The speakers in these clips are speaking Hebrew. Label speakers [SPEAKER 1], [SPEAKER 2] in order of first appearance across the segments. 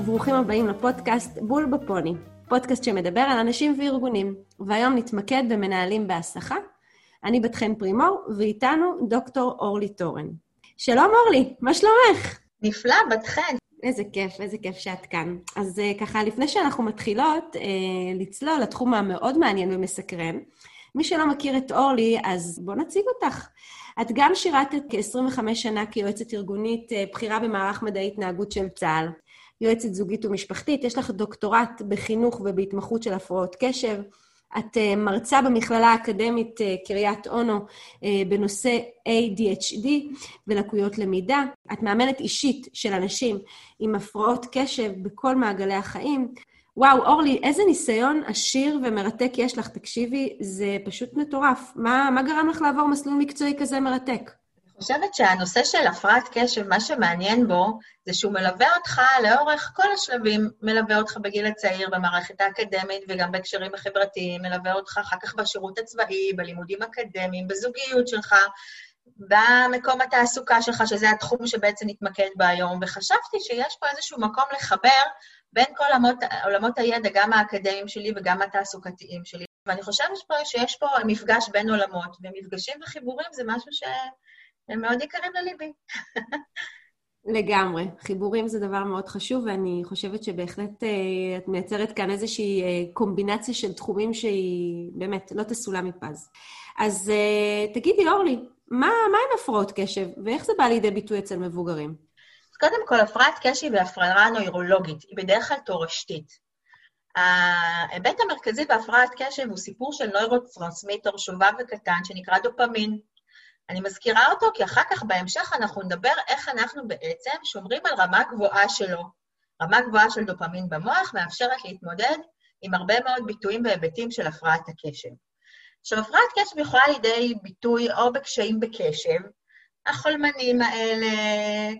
[SPEAKER 1] וברוכים הבאים לפודקאסט בול בפוני, פודקאסט שמדבר על אנשים וארגונים, והיום נתמקד במנהלים בהסחה. אני בת חן פרימור, ואיתנו דוקטור אורלי תורן. שלום אורלי, מה שלומך?
[SPEAKER 2] נפלא, בת חן.
[SPEAKER 1] איזה כיף, איזה כיף שאת כאן. אז אה, ככה, לפני שאנחנו מתחילות אה, לצלול לתחום המאוד מעניין ומסקרן, מי שלא מכיר את אורלי, אז בואו נציג אותך. את גם שירתת כ-25 שנה כיועצת ארגונית אה, בכירה במערך מדעי התנהגות של צה"ל. יועצת זוגית ומשפחתית, יש לך דוקטורט בחינוך ובהתמחות של הפרעות קשב. את uh, מרצה במכללה האקדמית uh, קריית אונו uh, בנושא ADHD ולקויות למידה. את מאמנת אישית של אנשים עם הפרעות קשב בכל מעגלי החיים. וואו, אורלי, איזה ניסיון עשיר ומרתק יש לך. תקשיבי, זה פשוט מטורף. מה, מה גרם לך לעבור מסלול מקצועי כזה מרתק?
[SPEAKER 2] חושבת שהנושא של הפרעת קשב, מה שמעניין בו, זה שהוא מלווה אותך לאורך כל השלבים, מלווה אותך בגיל הצעיר, במערכת האקדמית וגם בהקשרים החברתיים, מלווה אותך אחר כך בשירות הצבאי, בלימודים אקדמיים, בזוגיות שלך, במקום התעסוקה שלך, שזה התחום שבעצם נתמקד בו היום, וחשבתי שיש פה איזשהו מקום לחבר בין כל עולמות, עולמות הידע, גם האקדמיים שלי וגם התעסוקתיים שלי. ואני חושבת שיש פה מפגש בין עולמות, ומפגשים וחיבורים זה משהו שהם מאוד יקרים לליבי.
[SPEAKER 1] לגמרי. חיבורים זה דבר מאוד חשוב, ואני חושבת שבהחלט אה, את מייצרת כאן איזושהי אה, קומבינציה של תחומים שהיא באמת לא תסולא מפז. אז אה, תגידי, אורלי, מה, מה עם הפרעות קשב, ואיך זה בא לידי ביטוי אצל מבוגרים?
[SPEAKER 2] קודם כל, הפרעת קשב היא הפרעה נוירולוגית, היא בדרך כלל תורשתית. ההיבט המרכזי בהפרעת קשב הוא סיפור של נוירוטרנסמיטר שובב וקטן שנקרא דופמין. אני מזכירה אותו כי אחר כך בהמשך אנחנו נדבר איך אנחנו בעצם שומרים על רמה גבוהה שלו. רמה גבוהה של דופמין במוח מאפשרת להתמודד עם הרבה מאוד ביטויים והיבטים של הפרעת הקשב. עכשיו, הפרעת קשב יכולה לידי ביטוי או בקשיים בקשב, החולמנים האלה,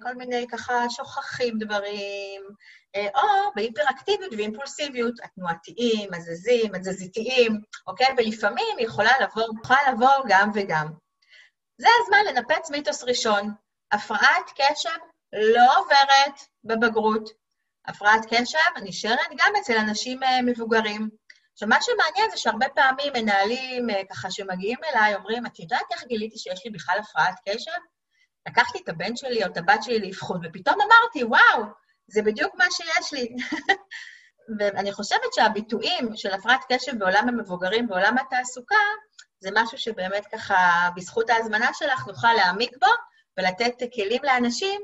[SPEAKER 2] כל מיני ככה שוכחים דברים, אה, או בהיפראקטיביות ואימפולסיביות, התנועתיים, הזזים, התזזיתיים, אוקיי? ולפעמים יכולה לבוא, יכולה לבוא גם וגם. זה הזמן לנפץ מיתוס ראשון. הפרעת קשב לא עוברת בבגרות. הפרעת קשב נשארת גם אצל אנשים אה, מבוגרים. עכשיו, מה שמעניין זה שהרבה פעמים מנהלים אה, ככה שמגיעים אליי אומרים, את יודעת איך גיליתי שיש לי בכלל הפרעת קשב? לקחתי את הבן שלי או את הבת שלי לאבחון, ופתאום אמרתי, וואו, זה בדיוק מה שיש לי. ואני חושבת שהביטויים של הפרעת קשב בעולם המבוגרים, בעולם התעסוקה, זה משהו שבאמת ככה, בזכות ההזמנה שלך, נוכל להעמיק בו ולתת כלים לאנשים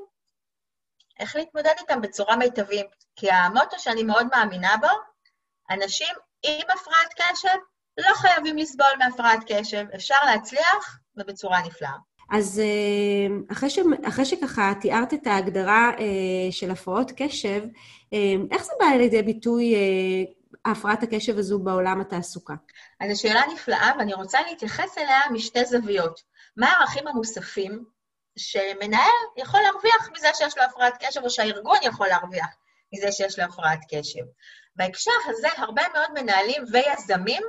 [SPEAKER 2] איך להתמודד איתם בצורה מיטבית. כי המוטו שאני מאוד מאמינה בו, אנשים עם הפרעת קשב לא חייבים לסבול מהפרעת קשב, אפשר להצליח ובצורה נפלאה.
[SPEAKER 1] אז אה, אחרי, ש... אחרי שככה תיארת את ההגדרה אה, של הפרעות קשב, אה, איך זה בא לידי ביטוי הפרעת הקשב הזו בעולם התעסוקה?
[SPEAKER 2] אז זו שאלה נפלאה, ואני רוצה להתייחס אליה משתי זוויות. מה הערכים המוספים שמנהל יכול להרוויח מזה שיש לו הפרעת קשב, או שהארגון יכול להרוויח מזה שיש לו הפרעת קשב? בהקשר הזה, הרבה מאוד מנהלים ויזמים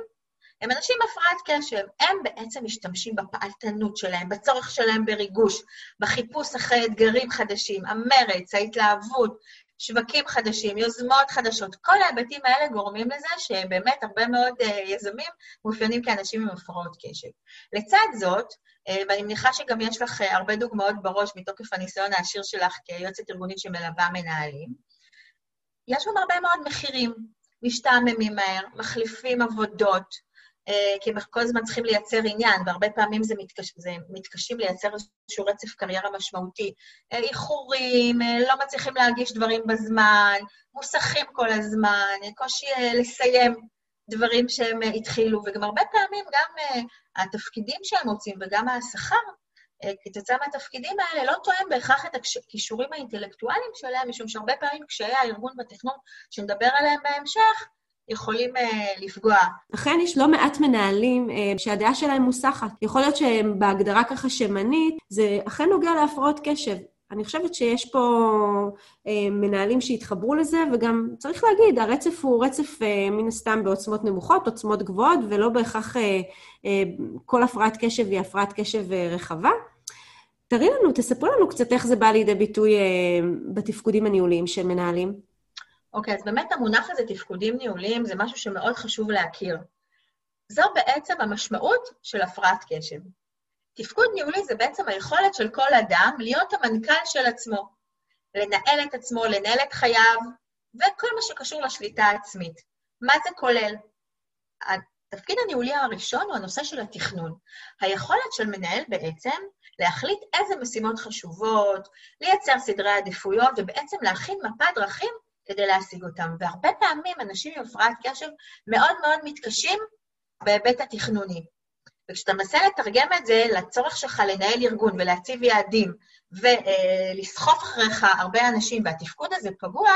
[SPEAKER 2] הם אנשים הפרעת קשב. הם בעצם משתמשים בפעלתנות שלהם, בצורך שלהם בריגוש, בחיפוש אחרי אתגרים חדשים, המרץ, ההתלהבות, שווקים חדשים, יוזמות חדשות. כל ההיבטים האלה גורמים לזה שבאמת הרבה מאוד uh, יזמים מאופיינים כאנשים עם הפרעות קשב. לצד זאת, uh, ואני מניחה שגם יש לך uh, הרבה דוגמאות בראש מתוקף הניסיון העשיר שלך כיועצת ארגונית שמלווה מנהלים, יש שם הרבה מאוד מחירים. משתעממים מהר, מחליפים עבודות, אה, כי הם כל הזמן צריכים לייצר עניין, והרבה פעמים זה, מתקש, זה מתקשים לייצר איזשהו רצף קריירה משמעותי. אה, איחורים, אה, לא מצליחים להגיש דברים בזמן, מוסכים כל הזמן, קושי לסיים דברים שהם התחילו, וגם הרבה פעמים גם התפקידים שהם רוצים וגם השכר, כתוצאה מהתפקידים האלה, לא תואם בהכרח את הכישורים האינטלקטואליים שלהם, משום שהרבה פעמים קשיי הארגון בתכנון, שנדבר עליהם בהמשך, יכולים uh, לפגוע.
[SPEAKER 1] אכן יש לא מעט מנהלים uh, שהדעה שלהם מוסחת. יכול להיות שהם בהגדרה ככה שמנית, זה אכן נוגע להפרעות קשב. אני חושבת שיש פה אה, מנהלים שהתחברו לזה, וגם צריך להגיד, הרצף הוא רצף אה, מן הסתם בעוצמות נמוכות, עוצמות גבוהות, ולא בהכרח אה, אה, כל הפרעת קשב היא הפרעת קשב אה, רחבה. תראי לנו, תספרו לנו קצת איך זה בא לידי ביטוי אה, בתפקודים הניהוליים של מנהלים.
[SPEAKER 2] אוקיי, אז באמת המונח הזה, תפקודים ניהוליים, זה משהו שמאוד חשוב להכיר. זו בעצם המשמעות של הפרעת קשב. תפקוד ניהולי זה בעצם היכולת של כל אדם להיות המנכ"ל של עצמו, לנהל את עצמו, לנהל את חייו, וכל מה שקשור לשליטה העצמית. מה זה כולל? התפקיד הניהולי הראשון הוא הנושא של התכנון. היכולת של מנהל בעצם להחליט איזה משימות חשובות, לייצר סדרי עדיפויות, ובעצם להכין מפת דרכים כדי להשיג אותם. והרבה פעמים אנשים עם הפרעת קשב מאוד מאוד מתקשים בהיבט התכנוני. וכשאתה מנסה לתרגם את זה לצורך שלך לנהל ארגון ולהציב יעדים ולסחוף אחריך הרבה אנשים והתפקוד הזה פגוע,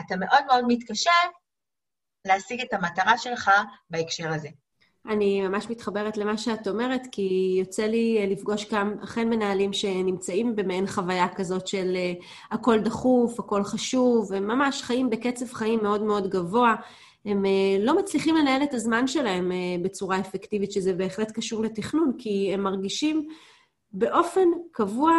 [SPEAKER 2] אתה מאוד מאוד מתקשה להשיג את המטרה שלך בהקשר הזה.
[SPEAKER 1] אני ממש מתחברת למה שאת אומרת, כי יוצא לי לפגוש גם אכן מנהלים שנמצאים במעין חוויה כזאת של אה, הכל דחוף, הכל חשוב, הם ממש חיים בקצב חיים מאוד מאוד גבוה. הם אה, לא מצליחים לנהל את הזמן שלהם אה, בצורה אפקטיבית, שזה בהחלט קשור לתכנון, כי הם מרגישים באופן קבוע,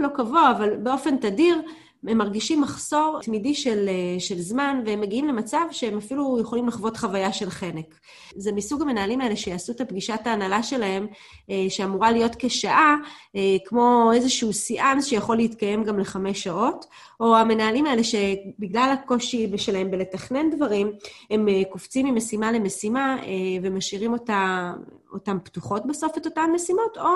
[SPEAKER 1] לא קבוע, אבל באופן תדיר, הם מרגישים מחסור תמידי של, אה, של זמן, והם מגיעים למצב שהם אפילו יכולים לחוות חוויה של חנק. זה מסוג המנהלים האלה שיעשו את הפגישת ההנהלה שלהם, אה, שאמורה להיות כשעה, אה, כמו איזשהו סיאנס שיכול להתקיים גם לחמש שעות, או המנהלים האלה שבגלל הקושי שלהם בלתכנן דברים, הם קופצים ממשימה למשימה ומשאירים אותה, אותם פתוחות בסוף, את אותן משימות, או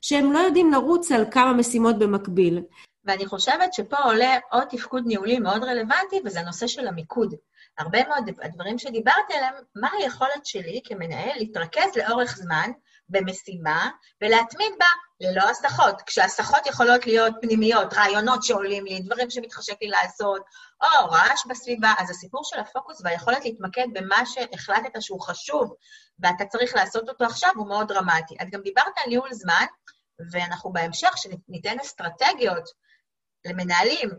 [SPEAKER 1] שהם לא יודעים לרוץ על כמה משימות במקביל.
[SPEAKER 2] ואני חושבת שפה עולה עוד תפקוד ניהולי מאוד רלוונטי, וזה הנושא של המיקוד. הרבה מאוד הדברים שדיברתי עליהם, מה היכולת שלי כמנהל להתרכז לאורך זמן במשימה ולהתמיד בה ללא הסחות. כשהסחות יכולות להיות פנימיות, רעיונות שעולים לי, דברים שמתחשק לי לעשות, או רעש בסביבה, אז הסיפור של הפוקוס והיכולת להתמקד במה שהחלטת שהוא חשוב ואתה צריך לעשות אותו עכשיו הוא מאוד דרמטי. את גם דיברת על ניהול זמן, ואנחנו בהמשך, שניתן אסטרטגיות למנהלים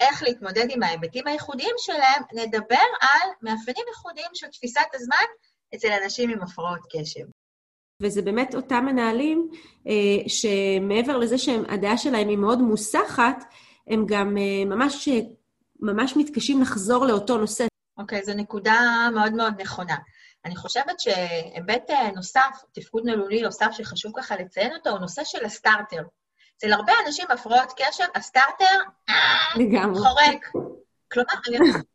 [SPEAKER 2] איך להתמודד עם ההיבטים הייחודיים שלהם, נדבר על מאפיינים ייחודיים של תפיסת הזמן אצל אנשים עם הפרעות קשב.
[SPEAKER 1] וזה באמת אותם מנהלים אה, שמעבר לזה שהדעה שלהם היא מאוד מוסחת, הם גם אה, ממש, ממש מתקשים לחזור לאותו נושא.
[SPEAKER 2] אוקיי, okay, זו נקודה מאוד מאוד נכונה. אני חושבת שהיבט אה, נוסף, תפקוד נלולי נוסף שחשוב ככה לציין אותו, הוא נושא של הסטארטר. אצל הרבה אנשים הפרעות קשב, הסטארטר. חורק. כלומר,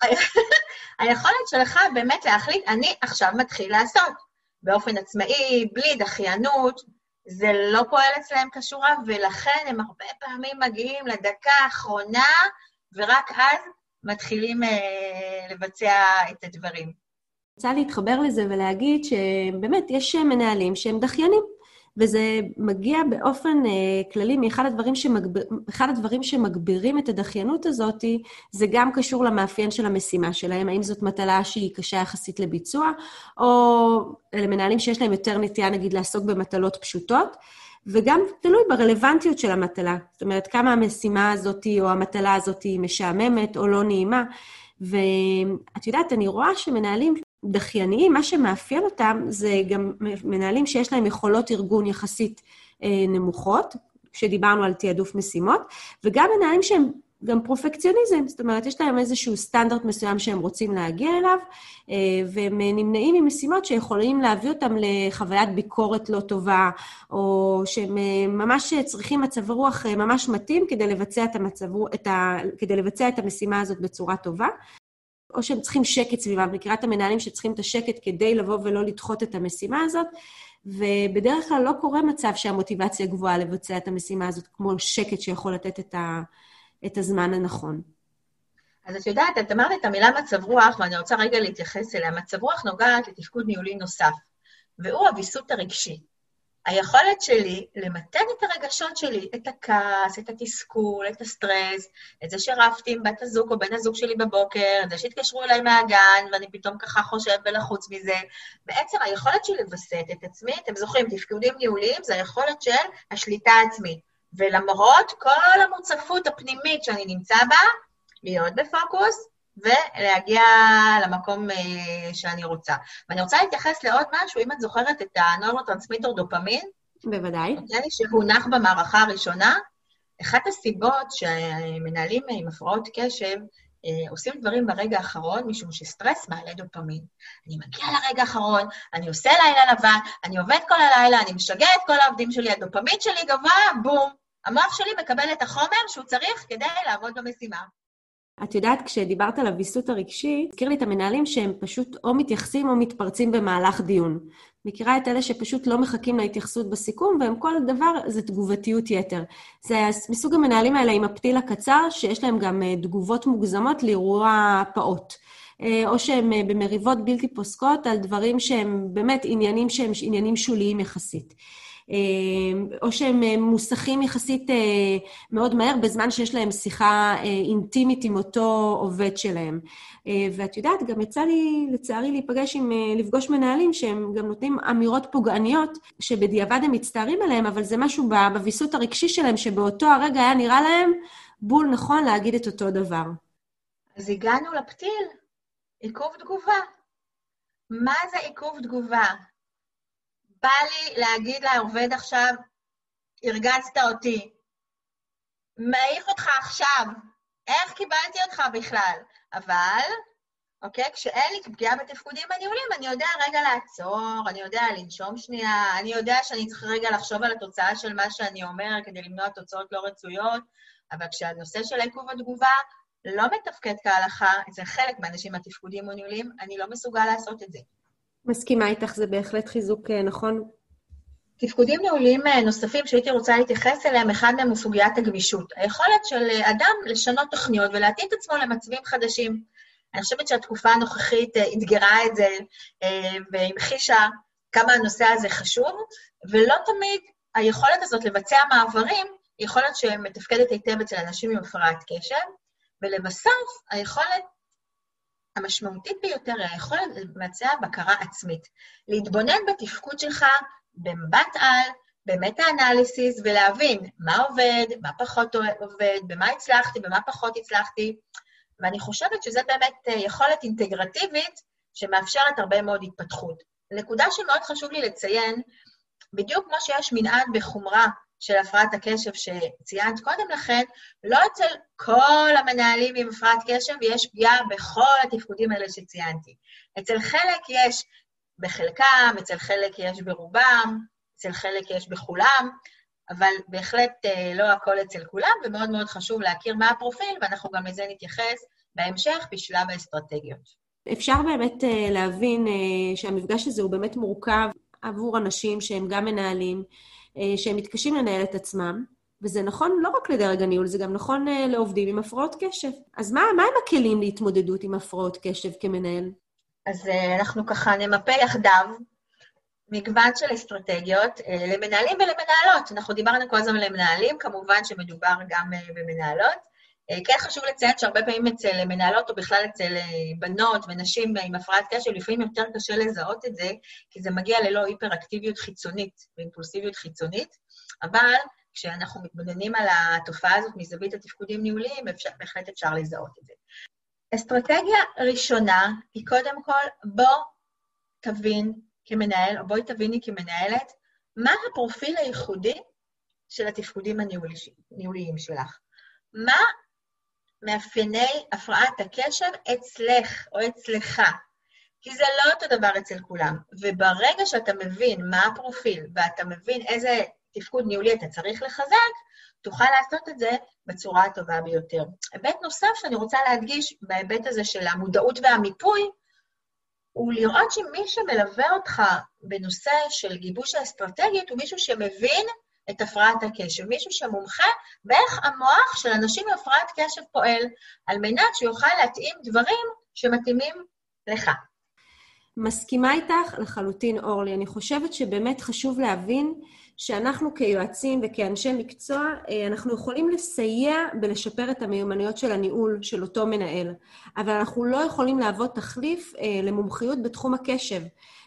[SPEAKER 2] היכולת שלך באמת להחליט, אני עכשיו מתחיל לעשות, באופן עצמאי, בלי דחיינות, זה לא פועל אצלם כשורה, ולכן הם הרבה פעמים מגיעים לדקה האחרונה, ורק אז מתחילים אה, לבצע את הדברים.
[SPEAKER 1] אני רוצה להתחבר לזה ולהגיד שבאמת יש מנהלים שהם דחיינים. וזה מגיע באופן uh, כללי מאחד הדברים, שמגבר, הדברים שמגבירים את הדחיינות הזאת, זה גם קשור למאפיין של המשימה שלהם, האם זאת מטלה שהיא קשה יחסית לביצוע, או למנהלים שיש להם יותר נטייה, נגיד, לעסוק במטלות פשוטות. וגם תלוי ברלוונטיות של המטלה. זאת אומרת, כמה המשימה הזאת או המטלה הזאת משעממת או לא נעימה. ואת יודעת, אני רואה שמנהלים דחייניים, מה שמאפיין אותם זה גם מנהלים שיש להם יכולות ארגון יחסית אה, נמוכות, כשדיברנו על תעדוף משימות, וגם מנהלים שהם גם פרופקציוניזם, זאת אומרת, יש להם איזשהו סטנדרט מסוים שהם רוצים להגיע אליו, אה, והם נמנעים ממשימות שיכולים להביא אותם לחוויית ביקורת לא טובה, או שהם אה, ממש צריכים מצב רוח ממש מתאים כדי לבצע את, המצב, את ה, כדי לבצע את המשימה הזאת בצורה טובה. או שהם צריכים שקט סביבם. מכירה את המנהלים שצריכים את השקט כדי לבוא ולא לדחות את המשימה הזאת, ובדרך כלל לא קורה מצב שהמוטיבציה גבוהה לבצע את המשימה הזאת, כמו שקט שיכול לתת את, ה, את הזמן הנכון.
[SPEAKER 2] אז את יודעת, את אמרת את המילה מצב רוח, ואני רוצה רגע להתייחס אליה. מצב רוח נוגעת לתפקוד ניהולי נוסף, והוא הוויסות הרגשי. היכולת שלי למתן את הרגשות שלי, את הכעס, את התסכול, את הסטרס, את זה שרבתי עם בת הזוג או בן הזוג שלי בבוקר, את זה שהתקשרו אליי מהגן ואני פתאום ככה חושב ולחוץ מזה. בעצם היכולת שלי לווסת את עצמי, אתם זוכרים, תפקודים ניהוליים זה היכולת של השליטה העצמית. ולמרות כל המוצפות הפנימית שאני נמצא בה, להיות בפוקוס, ולהגיע למקום אה, שאני רוצה. ואני רוצה להתייחס לעוד משהו, אם את זוכרת את הנוירוטרנסמיטר דופמין,
[SPEAKER 1] בוודאי.
[SPEAKER 2] נדמה לי שהונח במערכה הראשונה. אחת הסיבות שמנהלים עם הפרעות קשב אה, עושים דברים ברגע האחרון, משום שסטרס מעלה דופמין. אני מגיע לרגע האחרון, אני עושה לילה לבן, אני עובד כל הלילה, אני משגע את כל העובדים שלי, הדופמין שלי גבוה, בום. המוח שלי מקבל את החומר שהוא צריך כדי לעבוד במשימה.
[SPEAKER 1] את יודעת, כשדיברת על הוויסות הרגשי, הזכיר לי את המנהלים שהם פשוט או מתייחסים או מתפרצים במהלך דיון. מכירה את אלה שפשוט לא מחכים להתייחסות בסיכום, והם כל דבר זה תגובתיות יתר. זה מסוג המנהלים האלה עם הפתיל הקצר, שיש להם גם אה, תגובות מוגזמות לאירוע פעוט. אה, או שהם אה, במריבות בלתי פוסקות על דברים שהם באמת עניינים שהם עניינים שוליים יחסית. אה, או שהם אה, מוסכים יחסית אה, מאוד מהר, בזמן שיש להם שיחה אינטימית עם אותו עובד שלהם. ואת יודעת, גם יצא לי, לצערי, להיפגש עם, לפגוש מנהלים שהם גם נותנים אמירות פוגעניות, שבדיעבד הם מצטערים עליהם, אבל זה משהו בוויסות הרגשי שלהם, שבאותו הרגע היה נראה להם בול נכון להגיד את אותו דבר.
[SPEAKER 2] אז הגענו לפתיל, עיכוב תגובה. מה זה עיכוב תגובה? בא לי להגיד לעובד עכשיו, הרגזת אותי. מעיף אותך עכשיו. איך קיבלתי אותך בכלל? אבל, אוקיי, כשאין לי פגיעה בתפקודים הניהולים, אני יודע רגע לעצור, אני יודע לנשום שנייה, אני יודע שאני צריך רגע לחשוב על התוצאה של מה שאני אומר כדי למנוע תוצאות לא רצויות, אבל כשהנושא של עיכוב התגובה לא מתפקד כהלכה, אצל חלק מהאנשים מהתפקודים הניהולים, אני לא מסוגל לעשות את זה.
[SPEAKER 1] מסכימה איתך, זה בהחלט חיזוק אה, נכון.
[SPEAKER 2] תפקודים ניהוליים אה, נוספים שהייתי רוצה להתייחס אליהם, אחד מהם הוא סוגיית הגמישות. היכולת של אה, אדם לשנות תוכניות ולהתאים את עצמו למצבים חדשים. אני חושבת שהתקופה הנוכחית אתגרה את זה והמחישה כמה הנושא הזה חשוב, ולא תמיד היכולת הזאת לבצע מעברים היא יכולת שמתפקדת היטב אצל אנשים עם הפרעת קשב, ולבסוף, היכולת המשמעותית ביותר היא היכולת לבצע בקרה עצמית. להתבונן בתפקוד שלך במבט על, במטה-אנליסיס, ולהבין מה עובד, מה פחות עובד, במה הצלחתי, במה פחות הצלחתי. ואני חושבת שזו באמת אה, יכולת אינטגרטיבית שמאפשרת הרבה מאוד התפתחות. נקודה שמאוד חשוב לי לציין, בדיוק כמו שיש מנעד בחומרה של הפרעת הקשב שציינת קודם לכן, לא אצל כל המנהלים עם הפרעת קשב יש פגיעה בכל התפקודים האלה שציינתי. אצל חלק יש בחלקם, אצל חלק יש ברובם, אצל חלק יש בכולם, אבל בהחלט אה, לא הכל אצל כולם, ומאוד מאוד חשוב להכיר מה הפרופיל, ואנחנו גם לזה נתייחס בהמשך בשלב האסטרטגיות.
[SPEAKER 1] אפשר באמת אה, להבין אה, שהמפגש הזה הוא באמת מורכב עבור אנשים שהם גם מנהלים, אה, שהם מתקשים לנהל את עצמם, וזה נכון לא רק לדרג הניהול, זה גם נכון אה, לעובדים עם הפרעות קשב. אז מה, מה הם הכלים להתמודדות עם הפרעות קשב כמנהל?
[SPEAKER 2] אז אה, אנחנו ככה נמפה יחדיו מגוון של אסטרטגיות למנהלים ולמנהלות. אנחנו דיברנו כל הזמן למנהלים, כמובן שמדובר גם במנהלות. כן חשוב לציין שהרבה פעמים אצל מנהלות, או בכלל אצל בנות ונשים עם הפרעת קשב, לפעמים יותר קשה לזהות את זה, כי זה מגיע ללא היפראקטיביות חיצונית ואימפולסיביות חיצונית, אבל כשאנחנו מתבוננים על התופעה הזאת מזווית התפקודים ניהוליים, אפשר, בהחלט אפשר לזהות את זה. אסטרטגיה ראשונה היא קודם כל, בוא תבין כמנהל, או בואי תביני כמנהלת, מה הפרופיל הייחודי של התפקודים הניהוליים שלך. מה מאפייני הפרעת הקשב אצלך או אצלך. כי זה לא אותו דבר אצל כולם. וברגע שאתה מבין מה הפרופיל ואתה מבין איזה תפקוד ניהולי אתה צריך לחזק, תוכל לעשות את זה בצורה הטובה ביותר. היבט נוסף שאני רוצה להדגיש בהיבט הזה של המודעות והמיפוי, הוא לראות שמי שמלווה אותך בנושא של גיבוש האסטרטגיות הוא מישהו שמבין את הפרעת הקשב, מישהו שמומחה באיך המוח של אנשים עם הפרעת קשב פועל, על מנת שיוכל להתאים דברים שמתאימים לך.
[SPEAKER 1] מסכימה איתך לחלוטין, אורלי. אני חושבת שבאמת חשוב להבין שאנחנו כיועצים וכאנשי מקצוע, אה, אנחנו יכולים לסייע בלשפר את המיומנויות של הניהול של אותו מנהל, אבל אנחנו לא יכולים להוות תחליף אה, למומחיות בתחום הקשב.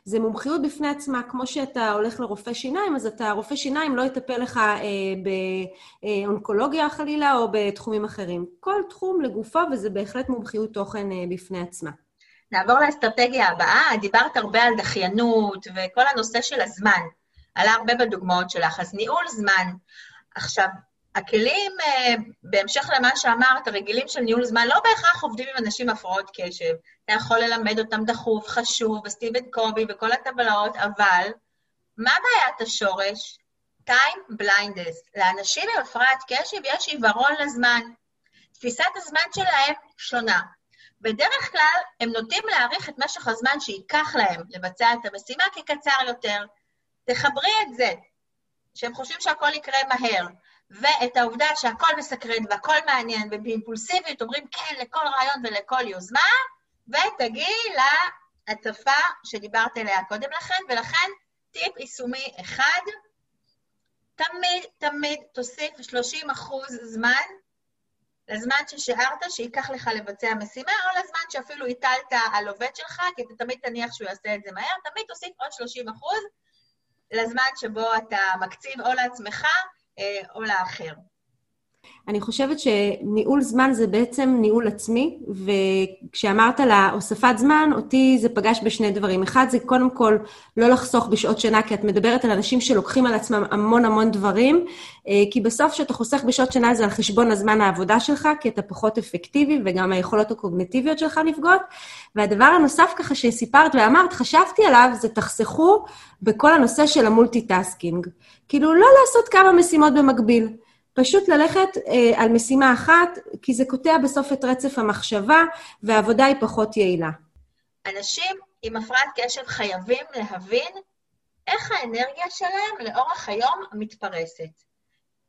[SPEAKER 1] זה מומחיות בפני עצמה, כמו שאתה הולך לרופא שיניים, אז אתה, רופא שיניים לא יטפל לך אה, באונקולוגיה חלילה או בתחומים אחרים. כל תחום לגופו, וזה בהחלט מומחיות תוכן אה, בפני עצמה.
[SPEAKER 2] נעבור לאסטרטגיה הבאה. דיברת הרבה על דחיינות וכל הנושא של הזמן. עלה הרבה בדוגמאות שלך. אז ניהול זמן. עכשיו, הכלים, אה, בהמשך למה שאמרת, הרגילים של ניהול זמן, לא בהכרח עובדים עם אנשים הפרעות קשב. אתה יכול ללמד אותם דחוף, חשוב, וסטיבן קובי וכל הטבלאות, אבל מה בעיית השורש? time blindness. לאנשים עם הפרעת קשב יש עיוורון לזמן. תפיסת הזמן שלהם שונה. בדרך כלל הם נוטים להעריך את משך הזמן שייקח להם לבצע את המשימה כקצר יותר. תחברי את זה, שהם חושבים שהכל יקרה מהר, ואת העובדה שהכל מסקרן והכל מעניין, ובאימפולסיביות אומרים כן לכל רעיון ולכל יוזמה, ותגיעי להצפה שדיברת עליה קודם לכן, ולכן טיפ יישומי אחד, תמיד, תמיד תוסיף 30 אחוז זמן לזמן ששיערת שייקח לך לבצע משימה, או לזמן שאפילו הטלת על עובד שלך, כי אתה תמיד תניח שהוא יעשה את זה מהר, תמיד תוסיף עוד 30 אחוז לזמן שבו אתה מקציב או לעצמך אה, או לאחר.
[SPEAKER 1] אני חושבת שניהול זמן זה בעצם ניהול עצמי, וכשאמרת לה הוספת זמן, אותי זה פגש בשני דברים. אחד, זה קודם כל לא לחסוך בשעות שינה, כי את מדברת על אנשים שלוקחים על עצמם המון המון דברים, אה, כי בסוף כשאתה חוסך בשעות שינה זה על חשבון הזמן העבודה שלך, כי אתה פחות אפקטיבי, וגם היכולות הקוגנטיביות שלך נפגעות. והדבר הנוסף ככה שסיפרת ואמרת, חשבתי עליו, זה תחסכו בכל הנושא של ה multitasking. כאילו, לא לעשות כמה משימות במקביל. פשוט ללכת אה, על משימה אחת, כי זה קוטע בסוף את רצף המחשבה, והעבודה היא פחות יעילה.
[SPEAKER 2] אנשים עם הפרעת קשב חייבים להבין איך האנרגיה שלהם לאורך היום מתפרסת.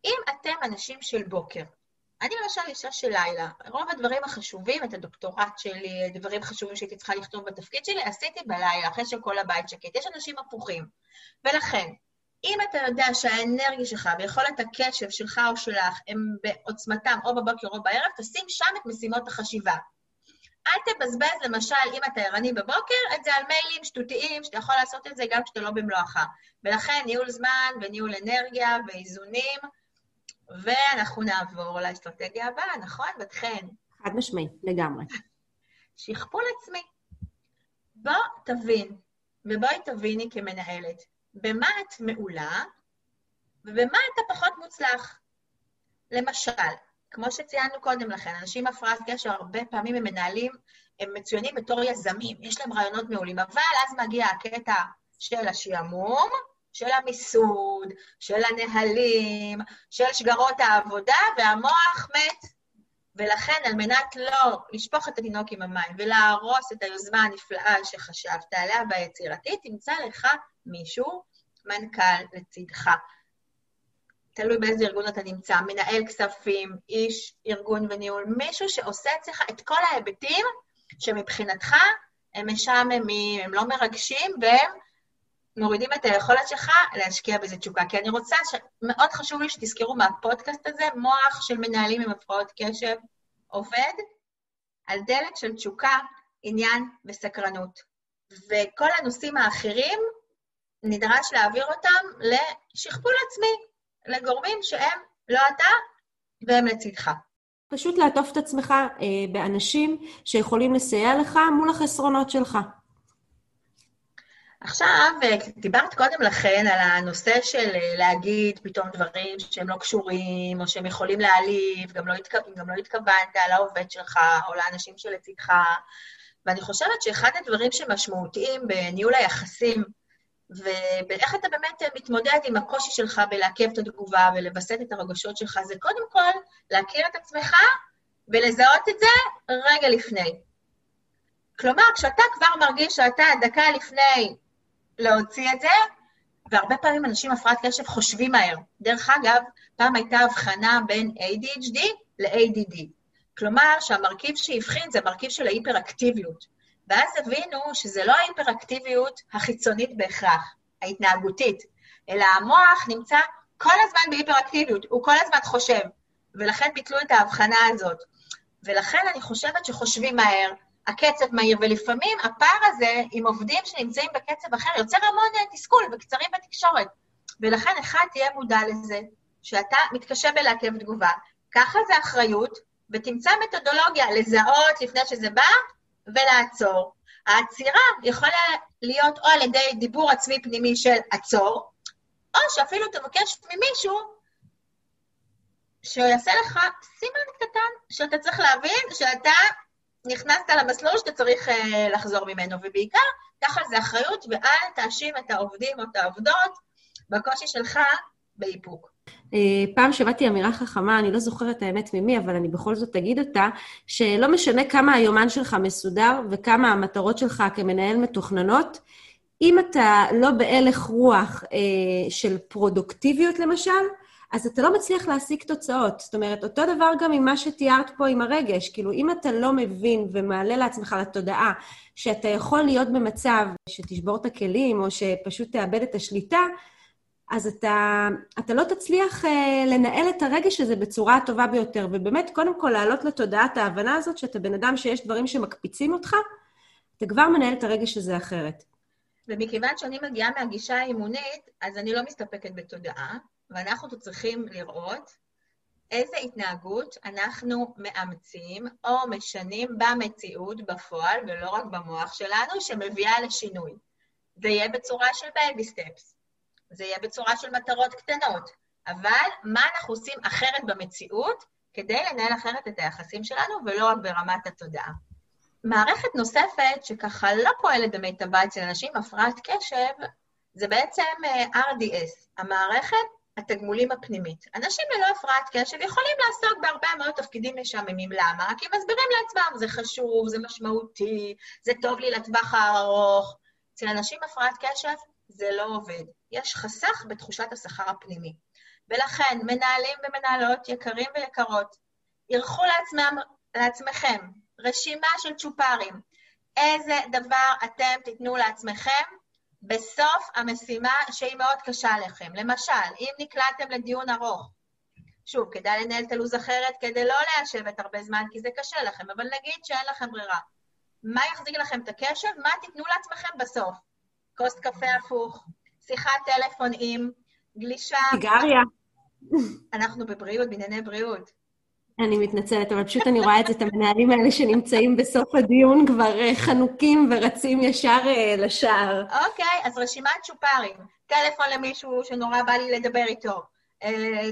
[SPEAKER 2] אם אתם אנשים של בוקר, אני למשל אישה של לילה, רוב הדברים החשובים, את הדוקטורט שלי, דברים חשובים שהייתי צריכה לכתוב בתפקיד שלי, עשיתי בלילה, אחרי שכל הבית שקט. יש אנשים הפוכים. ולכן, אם אתה יודע שהאנרגיה שלך ויכולת הקשב שלך או שלך הם בעוצמתם או בבוקר או בערב, תשים שם את משימות החשיבה. אל תבזבז, למשל, אם אתה ערני בבוקר, את זה על מיילים שטותיים, שאתה יכול לעשות את זה גם כשאתה לא במלואך. ולכן ניהול זמן וניהול אנרגיה ואיזונים, ואנחנו נעבור לאסטרטגיה הבאה, נכון, בת חן?
[SPEAKER 1] חד משמעי, לגמרי.
[SPEAKER 2] שכפול עצמי. בוא תבין, ובואי תביני כמנהלת, במה את מעולה ובמה אתה פחות מוצלח. למשל, כמו שציינו קודם לכן, אנשים עם הפרעת קשר הרבה פעמים הם מנהלים, הם מצוינים בתור יזמים, יש להם רעיונות מעולים, אבל אז מגיע הקטע של השעמום, של המיסוד, של הנהלים, של שגרות העבודה, והמוח מת. ולכן, על מנת לא לשפוך את התינוק עם המים ולהרוס את היוזמה הנפלאה שחשבת עליה והיצירתית, תמצא לך מישהו, מנכ"ל לצדך. תלוי באיזה ארגון אתה נמצא, מנהל כספים, איש ארגון וניהול, מישהו שעושה אצלך את כל ההיבטים שמבחינתך הם משעממים, הם לא מרגשים, והם מורידים את היכולת שלך להשקיע בזה תשוקה. כי אני רוצה, ש... מאוד חשוב לי שתזכרו מהפודקאסט הזה, מוח של מנהלים עם הפרעות קשב עובד על דלק של תשוקה, עניין וסקרנות. וכל הנושאים האחרים, נדרש להעביר אותם לשכפול עצמי, לגורמים שהם לא אתה והם לצדך.
[SPEAKER 1] פשוט לעטוף את עצמך אה, באנשים שיכולים לסייע לך מול החסרונות שלך.
[SPEAKER 2] עכשיו, אה, דיברת קודם לכן על הנושא של אה, להגיד פתאום דברים שהם לא קשורים, או שהם יכולים להעליב, גם לא, התכו... גם לא התכוונת לעובד שלך או לאנשים שלצדך, ואני חושבת שאחד הדברים שמשמעותיים בניהול היחסים, ואיך אתה באמת מתמודד עם הקושי שלך בלעכב את התגובה ולווסת את הרגשות שלך, זה קודם כל להכיר את עצמך ולזהות את זה רגע לפני. כלומר, כשאתה כבר מרגיש שאתה דקה לפני להוציא את זה, והרבה פעמים אנשים עם הפרעת קשב חושבים מהר. דרך אגב, פעם הייתה הבחנה בין ADHD ל-ADD. כלומר, שהמרכיב שהבחין זה המרכיב של ההיפראקטיביות. ואז הבינו שזה לא ההיפראקטיביות החיצונית בהכרח, ההתנהגותית, אלא המוח נמצא כל הזמן בהיפראקטיביות, הוא כל הזמן חושב, ולכן ביטלו את ההבחנה הזאת. ולכן אני חושבת שחושבים מהר, הקצב מהיר, ולפעמים הפער הזה עם עובדים שנמצאים בקצב אחר יוצר המון תסכול וקצרים בתקשורת. ולכן אחד תהיה מודע לזה, שאתה מתקשה בלעכב תגובה, ככה זה אחריות, ותמצא מתודולוגיה לזהות לפני שזה בא, ולעצור. העצירה יכולה להיות או על ידי דיבור עצמי פנימי של עצור, או שאפילו תבקש ממישהו שהוא יעשה לך סימן קטן, שאתה צריך להבין שאתה נכנסת למסלול שאתה צריך uh, לחזור ממנו, ובעיקר, קח על זה אחריות ואל תאשים את העובדים או את העובדות בקושי שלך באיפוק.
[SPEAKER 1] אה, פעם שמעתי אמירה חכמה, אני לא זוכרת האמת ממי, אבל אני בכל זאת אגיד אותה, שלא משנה כמה היומן שלך מסודר וכמה המטרות שלך כמנהל מתוכננות, אם אתה לא בהלך רוח אה, של פרודוקטיביות למשל, אז אתה לא מצליח להשיג תוצאות. זאת אומרת, אותו דבר גם עם מה שתיארת פה עם הרגש. כאילו, אם אתה לא מבין ומעלה לעצמך לתודעה שאתה יכול להיות במצב שתשבור את הכלים או שפשוט תאבד את השליטה, אז אתה, אתה לא תצליח אה, לנהל את הרגש הזה בצורה הטובה ביותר. ובאמת, קודם כל, להעלות לתודעה את ההבנה הזאת שאתה בן אדם שיש דברים שמקפיצים אותך, אתה כבר מנהל את הרגש הזה אחרת.
[SPEAKER 2] ומכיוון שאני מגיעה מהגישה האימונית, אז אני לא מסתפקת בתודעה, ואנחנו צריכים לראות איזה התנהגות אנחנו מאמצים או משנים במציאות, בפועל, ולא רק במוח שלנו, שמביאה לשינוי. זה יהיה בצורה של baby steps, זה יהיה בצורה של מטרות קטנות, אבל מה אנחנו עושים אחרת במציאות כדי לנהל אחרת את היחסים שלנו, ולא רק ברמת התודעה. מערכת נוספת שככה לא פועלת במיטבה אצל אנשים עם הפרעת קשב, זה בעצם אה, RDS, המערכת התגמולים הפנימית. אנשים ללא הפרעת קשב יכולים לעסוק בהרבה מאוד תפקידים משעממים. למה? כי מסבירים לעצמם, זה חשוב, זה משמעותי, זה טוב לי לטווח הארוך. אצל אנשים עם הפרעת קשב זה לא עובד. יש חסך בתחושת השכר הפנימי. ולכן, מנהלים ומנהלות יקרים ויקרות, אירחו לעצמם, לעצמכם רשימה של צ'ופרים. איזה דבר אתם תיתנו לעצמכם בסוף המשימה שהיא מאוד קשה לכם. למשל, אם נקלעתם לדיון ארוך, שוב, כדאי לנהל את הלו"ז אחרת כדי לא להשבת הרבה זמן, כי זה קשה לכם, אבל נגיד שאין לכם ברירה. מה יחזיק לכם את הקשב? מה תיתנו לעצמכם בסוף? כוס קפה הפוך, שיחת טלפון עם, גלישה...
[SPEAKER 1] סיגריה.
[SPEAKER 2] אנחנו בבריאות, בענייני בריאות.
[SPEAKER 1] אני מתנצלת, אבל פשוט אני רואה את זה, את המנהלים האלה שנמצאים בסוף הדיון כבר אה, חנוקים ורצים ישר אה, לשער.
[SPEAKER 2] אוקיי, okay, אז רשימת צ'ופרים. טלפון למישהו שנורא בא לי לדבר איתו. אה,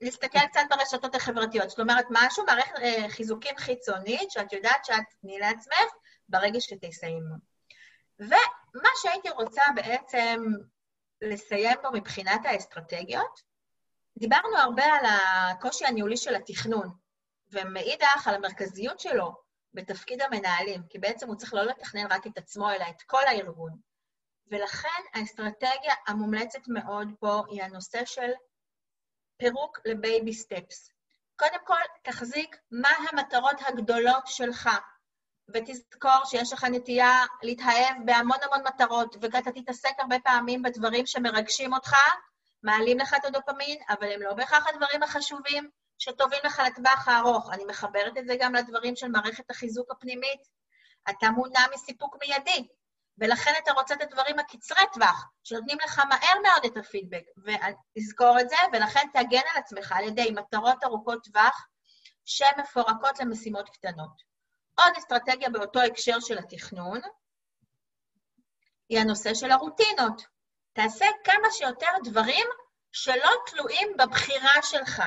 [SPEAKER 2] להסתכל קצת ברשתות החברתיות. זאת אומרת, משהו, מערכת חיזוקים חיצונית, שאת יודעת שאת תני לעצמך ברגע שתסיימו. ומה שהייתי רוצה בעצם לסיים פה מבחינת האסטרטגיות, דיברנו הרבה על הקושי הניהולי של התכנון, ומאידך על המרכזיות שלו בתפקיד המנהלים, כי בעצם הוא צריך לא לתכנן רק את עצמו, אלא את כל הארגון. ולכן האסטרטגיה המומלצת מאוד פה היא הנושא של פירוק לבייבי סטפס. קודם כל, תחזיק מה המטרות הגדולות שלך, ותזכור שיש לך נטייה להתאהב בהמון המון מטרות, ואתה תתעסק הרבה פעמים בדברים שמרגשים אותך, מעלים לך את הדופמין, אבל הם לא בהכרח הדברים החשובים שטובים לך לטווח הארוך. אני מחברת את זה גם לדברים של מערכת החיזוק הפנימית. אתה מונע מסיפוק מיידי, ולכן אתה רוצה את הדברים הקצרי טווח, שנותנים לך מהר מאוד את הפידבק. ותזכור את זה, ולכן תגן על עצמך על ידי מטרות ארוכות טווח שמפורקות למשימות קטנות. עוד אסטרטגיה באותו הקשר של התכנון, היא הנושא של הרוטינות. תעשה כמה שיותר דברים שלא תלויים בבחירה שלך.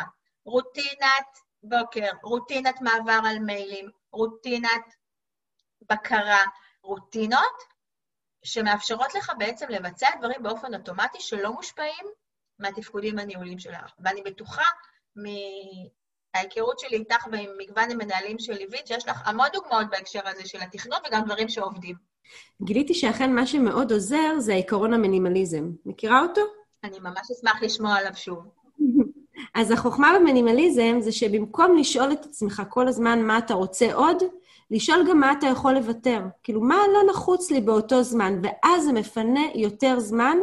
[SPEAKER 2] רוטינת בוקר, רוטינת מעבר על מיילים, רוטינת בקרה, רוטינות שמאפשרות לך בעצם לבצע דברים באופן אוטומטי שלא מושפעים מהתפקודים הניהוליים שלך. ואני בטוחה מההיכרות שלי איתך ועם מגוון המנהלים של ליווית, שיש לך המון דוגמאות בהקשר הזה של התכנון וגם דברים שעובדים.
[SPEAKER 1] גיליתי שאכן מה שמאוד עוזר זה העיקרון המינימליזם. מכירה אותו?
[SPEAKER 2] אני ממש אשמח לשמוע עליו שוב.
[SPEAKER 1] אז החוכמה במינימליזם זה שבמקום לשאול את עצמך כל הזמן מה אתה רוצה עוד, לשאול גם מה אתה יכול לוותר. כאילו, מה לא נחוץ לי באותו זמן, ואז זה מפנה יותר זמן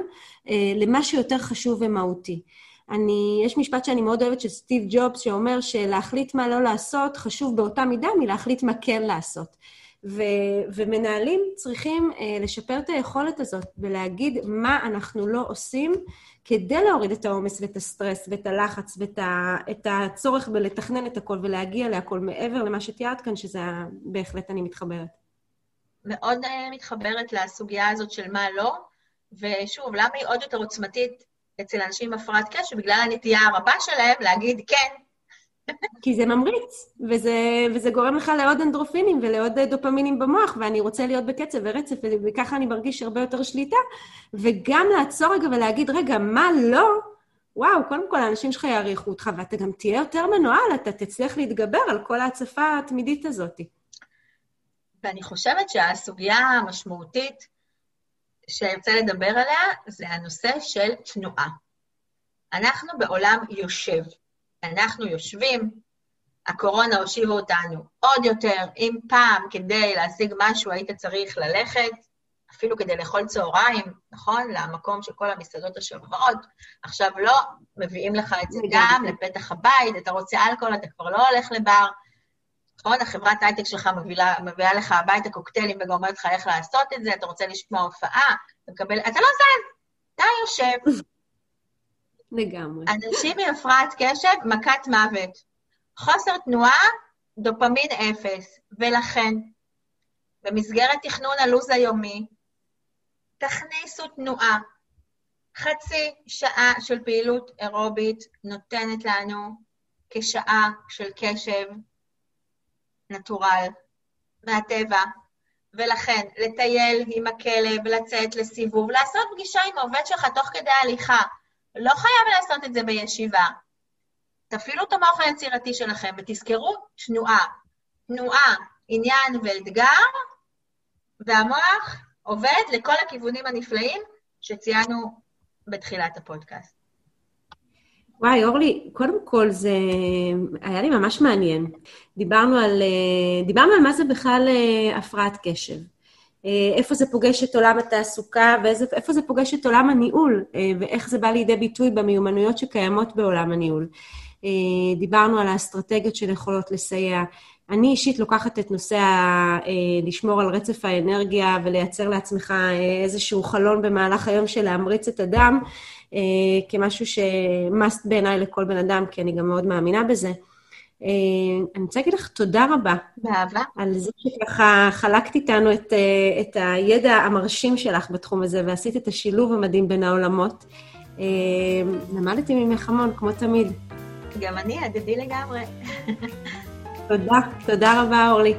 [SPEAKER 1] אה, למה שיותר חשוב ומהותי. אני, יש משפט שאני מאוד אוהבת של סטיב ג'ובס, שאומר שלהחליט מה לא לעשות חשוב באותה מידה מלהחליט מה כן לעשות. ו, ומנהלים צריכים uh, לשפר את היכולת הזאת ולהגיד מה אנחנו לא עושים כדי להוריד את העומס ואת הסטרס ואת הלחץ ואת ה, הצורך בלתכנן את הכל ולהגיע להכל מעבר למה שתיארת כאן, שזה בהחלט אני מתחברת.
[SPEAKER 2] מאוד uh, מתחברת לסוגיה הזאת של מה לא, ושוב, למה היא עוד יותר עוצמתית אצל אנשים עם הפרעת קשב? בגלל הנטייה הרבה שלהם להגיד כן,
[SPEAKER 1] כי זה ממריץ, וזה, וזה גורם לך לעוד אנדרופינים ולעוד דופמינים במוח, ואני רוצה להיות בקצב ורצף, וככה אני מרגיש הרבה יותר שליטה. וגם לעצור רגע ולהגיד, רגע, מה לא? וואו, קודם כל, האנשים שלך יעריכו אותך, ואתה גם תהיה יותר מנוהל, אתה תצליח להתגבר על כל ההצפה התמידית הזאת.
[SPEAKER 2] ואני חושבת שהסוגיה המשמעותית שאני רוצה לדבר עליה זה הנושא של תנועה. אנחנו בעולם יושב. אנחנו יושבים, הקורונה הושיבה אותנו עוד יותר. אם פעם כדי להשיג משהו היית צריך ללכת, אפילו כדי לאכול צהריים, נכון? למקום של כל המסעדות השבועות, עכשיו לא, מביאים לך את זה גם לפתח הבית, אתה רוצה אלכוהול, אתה כבר לא הולך לבר. נכון? החברת הייטק שלך מביאה, מביאה לך הביתה קוקטיילים וגם אומרת לך איך לעשות את זה, אתה רוצה לשמוע הופעה, אתה מקבל, אתה לא זז, אתה יושב.
[SPEAKER 1] לגמרי.
[SPEAKER 2] אנשים עם הפרעת קשב, מכת מוות. חוסר תנועה, דופמין אפס. ולכן, במסגרת תכנון הלו"ז היומי, תכניסו תנועה. חצי שעה של פעילות אירובית נותנת לנו כשעה של קשב נטורל מהטבע, ולכן לטייל עם הכלב, לצאת לסיבוב, לעשות פגישה עם העובד שלך תוך כדי הליכה. לא חייב לעשות את זה בישיבה. תפעילו את המוח היצירתי שלכם ותזכרו תנועה. תנועה, עניין ואתגר, והמוח עובד לכל הכיוונים הנפלאים שציינו בתחילת הפודקאסט.
[SPEAKER 1] וואי, אורלי, קודם כל זה היה לי ממש מעניין. דיברנו על, אה, דיברנו על מה זה בכלל אה, הפרעת קשב. אה, איפה זה פוגש את עולם התעסוקה ואיפה זה פוגש את עולם הניהול, ואיך זה בא לידי ביטוי במיומנויות שקיימות בעולם הניהול. דיברנו על האסטרטגיות של יכולות לסייע. אני אישית לוקחת את נושא ה... לשמור על רצף האנרגיה ולייצר לעצמך איזשהו חלון במהלך היום של להמריץ את הדם. כמשהו ש-must בעיניי לכל בן אדם, כי אני גם מאוד מאמינה בזה. אה, אני רוצה להגיד לך תודה רבה.
[SPEAKER 2] באהבה.
[SPEAKER 1] על זה שככה חלקת איתנו את, אה, את הידע המרשים שלך בתחום הזה, ועשית את השילוב המדהים בין העולמות. למדתי ממך המון, כמו תמיד.
[SPEAKER 2] גם אני, הדדי לגמרי.
[SPEAKER 1] תודה, תודה רבה, אורלי.